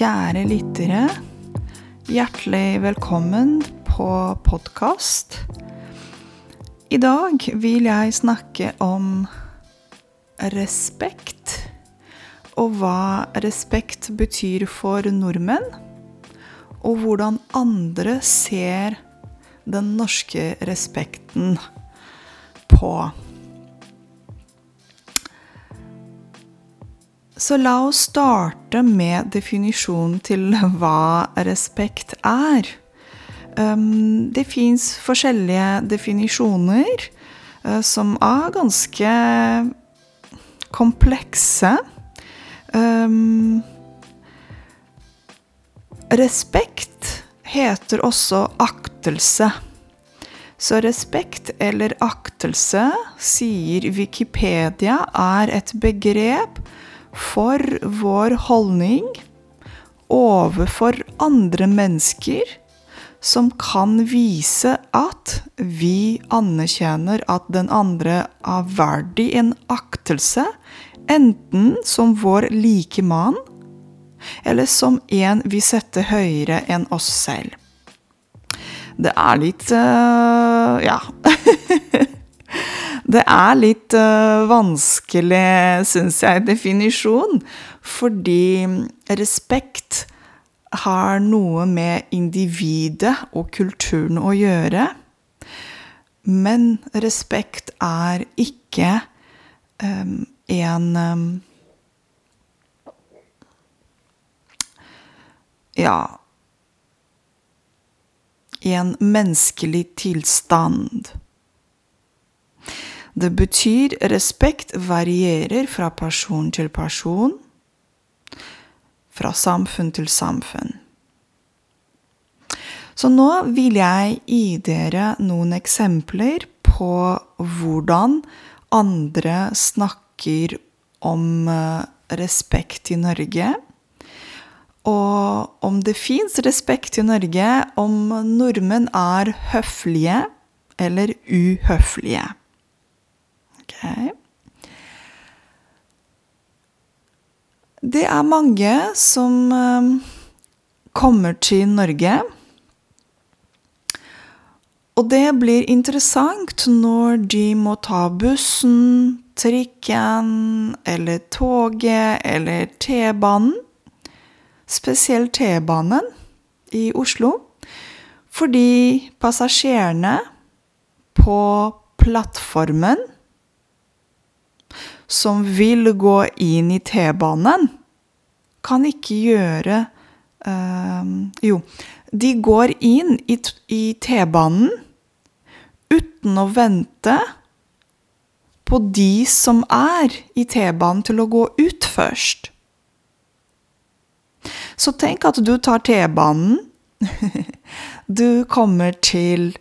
Kjære lyttere. Hjertelig velkommen på podkast. I dag vil jeg snakke om respekt. Og hva respekt betyr for nordmenn. Og hvordan andre ser den norske respekten på. Så la oss starte med definisjonen til hva respekt er. Um, det fins forskjellige definisjoner uh, som er ganske komplekse. Um, respekt heter også aktelse. Så respekt eller aktelse, sier Wikipedia, er et begrep for vår holdning overfor andre mennesker som kan vise at vi anerkjenner at den andre er verdig en aktelse, enten som vår likemann eller som en vi setter høyere enn oss selv. Det er litt uh, ja. Det er litt uh, vanskelig, syns jeg, definisjon. Fordi respekt har noe med individet og kulturen å gjøre. Men respekt er ikke um, en um, Ja En menneskelig tilstand. Det betyr respekt varierer fra person til person, fra samfunn til samfunn. Så nå vil jeg gi dere noen eksempler på hvordan andre snakker om eh, respekt i Norge. Og om det fins respekt i Norge, om nordmenn er høflige eller uhøflige. Okay. Det er mange som um, kommer til Norge. Og det blir interessant når de må ta bussen, trikken eller toget eller T-banen. Spesielt T-banen i Oslo. Fordi passasjerene på plattformen som vil gå inn i T-banen, kan ikke gjøre øh, Jo, de går inn i, i T-banen uten å vente på de som er i T-banen, til å gå ut først. Så tenk at du tar T-banen. Du kommer til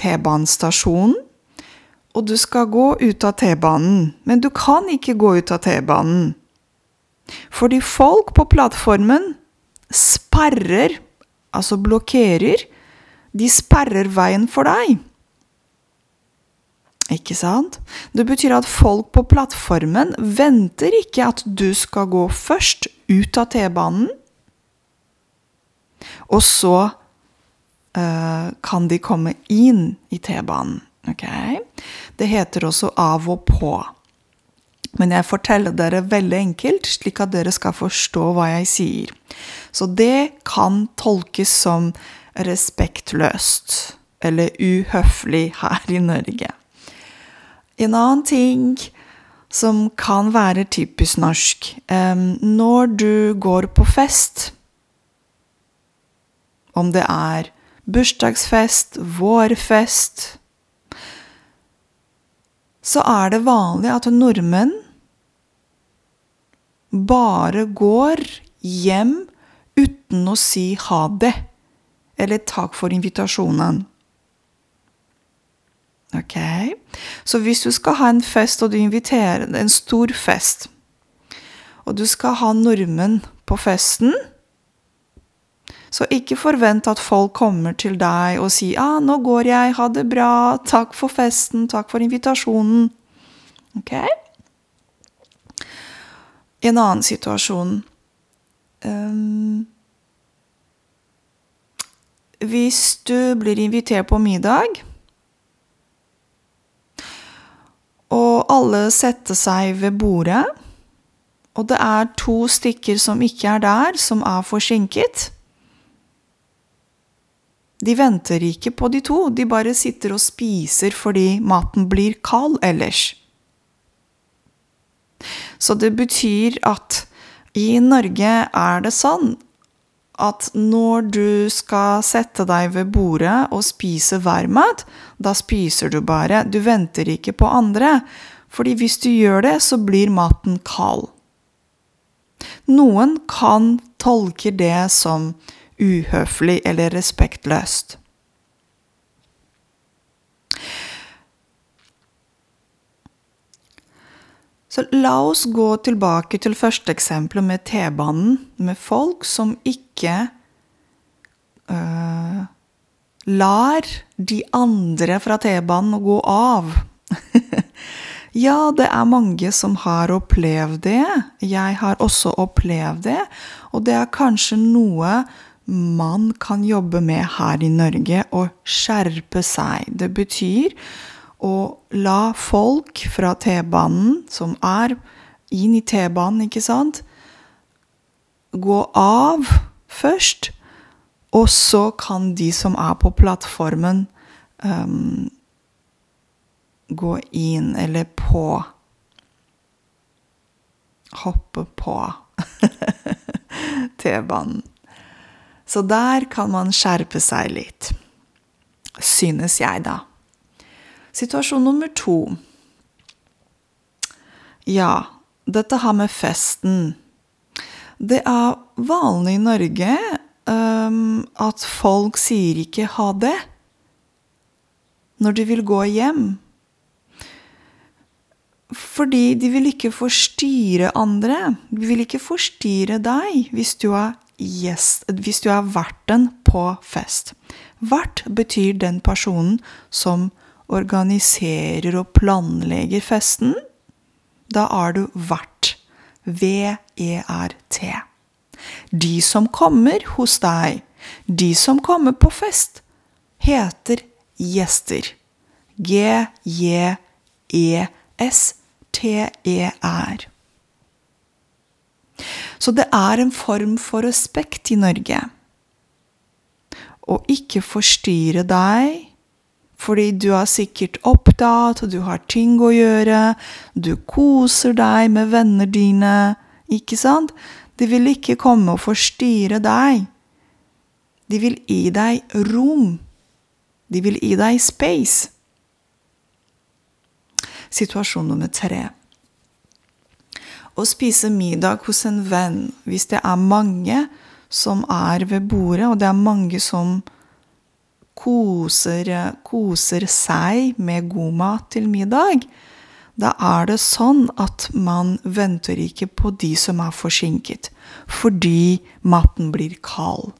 T-banestasjonen og du skal gå ut av T-banen, men du kan ikke gå ut av T-banen. Fordi folk på plattformen sperrer, altså blokkerer, de sperrer veien for deg. Ikke sant? Det betyr at folk på plattformen venter ikke at du skal gå først ut av T-banen, og så uh, kan de komme inn i T-banen. Okay? Det heter også av og på. Men jeg forteller dere veldig enkelt, slik at dere skal forstå hva jeg sier. Så det kan tolkes som respektløst eller uhøflig her i Norge. En annen ting som kan være typisk norsk Når du går på fest, om det er bursdagsfest, vårfest så er det vanlig at nordmenn bare går hjem uten å si ha det, eller takk for invitasjonen. Ok? Så hvis du skal ha en fest, og du inviterer en stor fest, og du skal ha nordmenn på festen, så ikke forvent at folk kommer til deg og sier ah, 'nå går jeg, ha det bra, takk for festen, takk for invitasjonen'. Ok? En annen situasjon um, hvis du blir invitert på middag, og alle setter seg ved bordet, og det er to stykker som ikke er der, som er forsinket De venter ikke på de to, de bare sitter og spiser fordi maten blir kald ellers. Så det betyr at i Norge er det sånn at når du skal sette deg ved bordet og spise varmmat, da spiser du bare. Du venter ikke på andre. Fordi hvis du gjør det, så blir maten kald. Noen kan tolke det som uhøflig eller respektløst. Så la oss gå tilbake til første eksempel med T-banen, med folk som ikke øh, lar de andre fra T-banen gå av. ja, det er mange som har opplevd det. Jeg har også opplevd det. Og det er kanskje noe man kan jobbe med her i Norge, og skjerpe seg. Det betyr å la folk fra T-banen, som er inn i T-banen, ikke sant, gå av først. Og så kan de som er på plattformen, um, gå inn eller på. Hoppe på T-banen. Så der kan man skjerpe seg litt. Synes jeg, da. Situasjon nummer to. Ja, dette har med festen Det er vanlig i Norge um, at folk sier ikke ha det når de vil gå hjem. Fordi de vil ikke forstyrre andre. De vil ikke forstyrre deg hvis du er gjest, hvis du er verten på fest. Vert betyr den personen som organiserer og planlegger festen, da er du vert. V-e-r-t. De som kommer hos deg, de som kommer på fest, heter gjester. G-j-e-s-t-e-r. Så det er en form for respekt i Norge. Å ikke forstyrre deg fordi du er sikkert opptatt, og du har ting å gjøre, du koser deg med venner dine, ikke sant? De vil ikke komme og forstyrre deg. De vil gi deg rom. De vil gi deg space. Situasjon nummer tre. Å spise middag hos en venn hvis det er mange som er ved bordet, og det er mange som koser, koser seg med god mat til middag, da er det sånn at man venter ikke på de som er forsinket, fordi maten blir kald.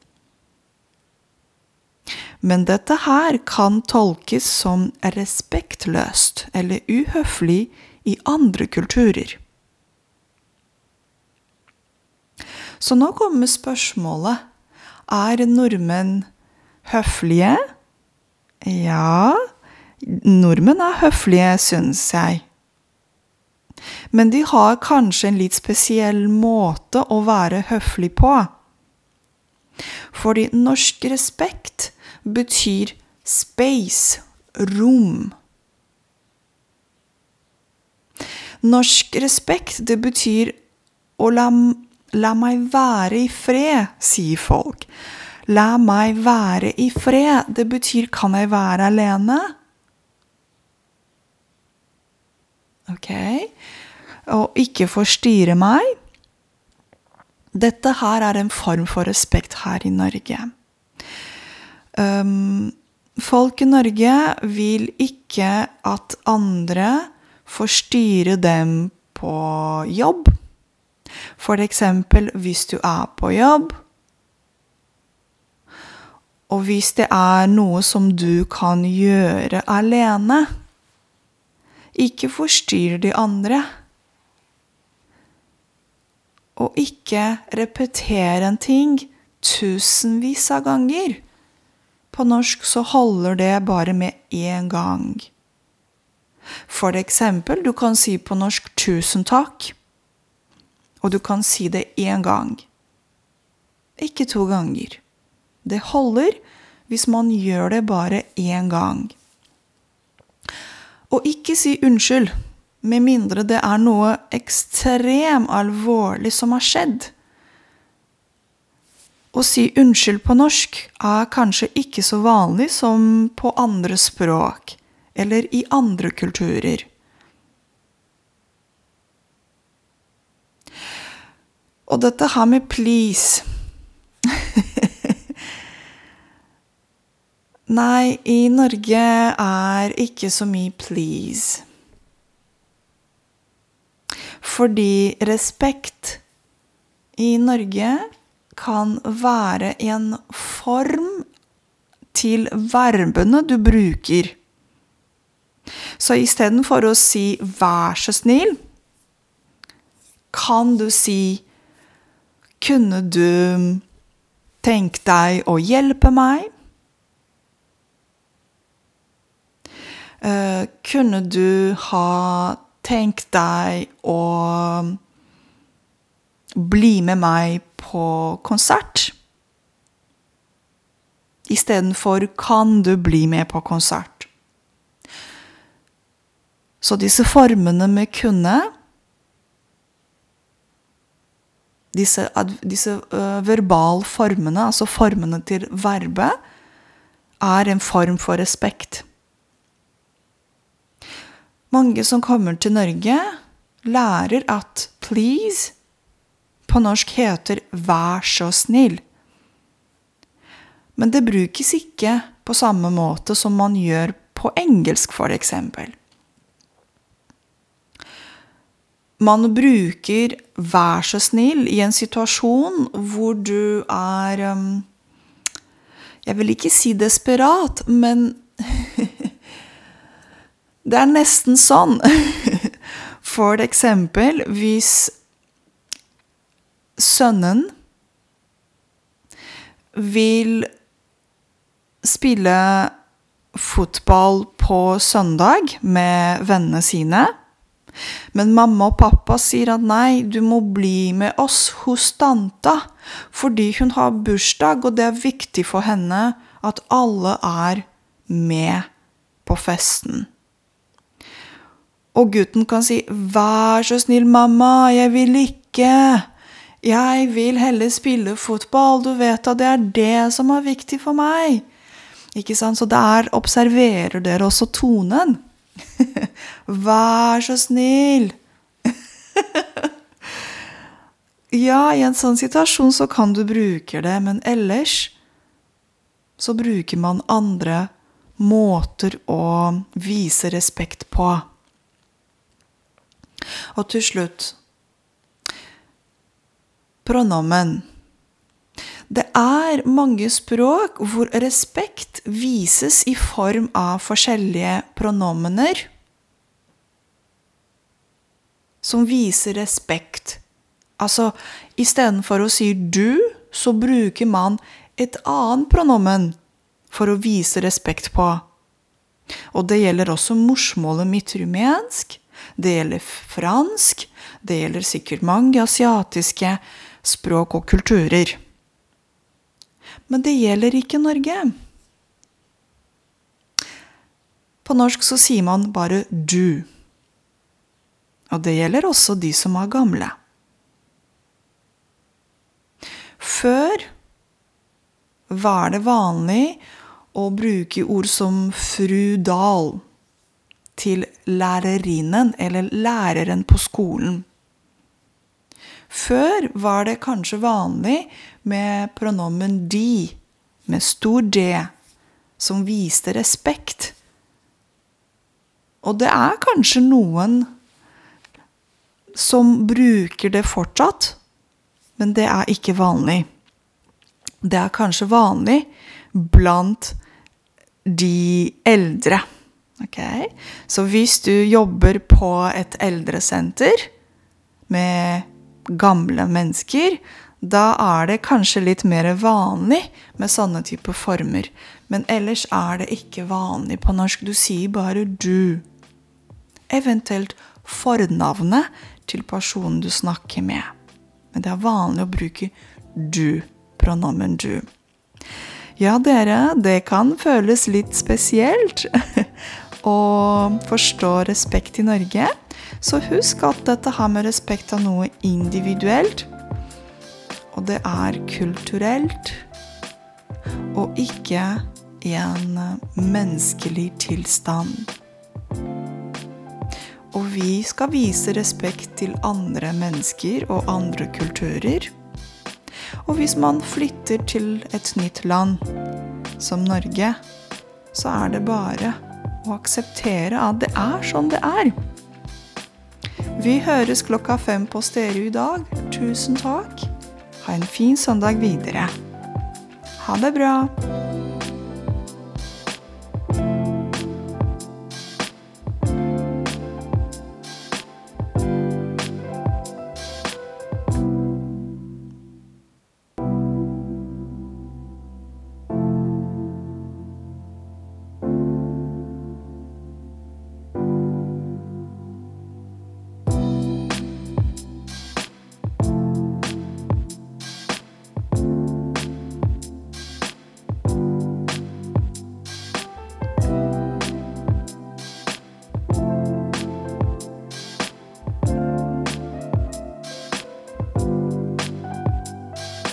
Men dette her kan tolkes som respektløst eller uhøflig i andre kulturer. Så nå kommer spørsmålet er nordmenn høflige. Ja, nordmenn er høflige, syns jeg. Men de har kanskje en litt spesiell måte å være høflig på. Fordi norsk respekt betyr space, rom. Norsk respekt, det betyr å la, la meg være i fred, sier folk. La meg være i fred. Det betyr kan jeg være alene? Ok? Og ikke forstyrre meg. Dette her er en form for respekt her i Norge. Um, folk i Norge vil ikke at andre forstyrrer dem på jobb. Eksempel hvis du er på jobb, og hvis det er noe som du kan gjøre alene, ikke forstyrr de andre. Og ikke repetere en ting tusenvis av ganger. På norsk så holder det bare med én gang. For eksempel, du kan si på norsk 'tusen takk', og du kan si det én gang. Ikke to ganger. Det holder hvis man gjør det bare én gang. Og ikke si unnskyld, med mindre det er noe ekstremt alvorlig som har skjedd. Å si unnskyld på norsk er kanskje ikke så vanlig som på andre språk eller i andre kulturer. Og dette her med please Nei, i Norge er ikke så mye please. Fordi respekt i Norge kan være en form til verbene du bruker. Så istedenfor å si 'vær så snill', kan du si 'kunne du tenke deg å hjelpe meg'? Uh, kunne du ha tenkt deg å bli med meg på konsert? Istedenfor 'kan du bli med på konsert'? Så disse formene med 'kunne' Disse, disse uh, verbalformene, altså formene til verbet, er en form for respekt. Mange som kommer til Norge, lærer at 'please' på norsk heter 'vær så snill'. Men det brukes ikke på samme måte som man gjør på engelsk, for eksempel. Man bruker 'vær så snill' i en situasjon hvor du er um, Jeg vil ikke si desperat, men Det er nesten sånn. For eksempel hvis sønnen vil spille fotball på søndag med vennene sine. Men mamma og pappa sier at nei, du må bli med oss hos tanta, fordi hun har bursdag, og det er viktig for henne at alle er med på festen. Og gutten kan si 'Vær så snill, mamma, jeg vil ikke'. Jeg vil heller spille fotball, du vet at det er det som er viktig for meg. Ikke sant? Så der observerer dere også tonen. Vær så snill! ja, i en sånn situasjon så kan du bruke det, men ellers så bruker man andre måter å vise respekt på. Og til slutt pronomen. Det er mange språk hvor respekt vises i form av forskjellige pronomener som viser respekt. Altså, istedenfor å si du, så bruker man et annet pronomen for å vise respekt på. Og det gjelder også morsmålet mitt rumensk. Det gjelder fransk. Det gjelder sikkert mange asiatiske språk og kulturer. Men det gjelder ikke Norge. På norsk så sier man bare du. Og det gjelder også de som er gamle. Før var det vanlig å bruke ord som fru Dahl til lærerinnen eller læreren på skolen. Før var det kanskje vanlig med pronomen de, med stor D, som viste respekt. Og det er kanskje noen som bruker det fortsatt, men det er ikke vanlig. Det er kanskje vanlig blant de eldre. Okay? Så hvis du jobber på et eldresenter med gamle mennesker, da er det kanskje litt mer vanlig med sånne typer former. Men ellers er det ikke vanlig på norsk. Du sier bare du. Eventuelt fornavnet til personen du snakker med. Men det er vanlig å bruke du, pronomen du. Ja, dere, det kan føles litt spesielt å forstå respekt i Norge. Så husk at dette har med respekt av noe individuelt og det er kulturelt og ikke en menneskelig tilstand. Og vi skal vise respekt til andre mennesker og andre kulturer. Og hvis man flytter til et nytt land, som Norge, så er det bare å akseptere at det er sånn det er. Vi høres klokka fem på stereo i dag. Tusen takk. Ha en fin søndag videre. Ha det bra!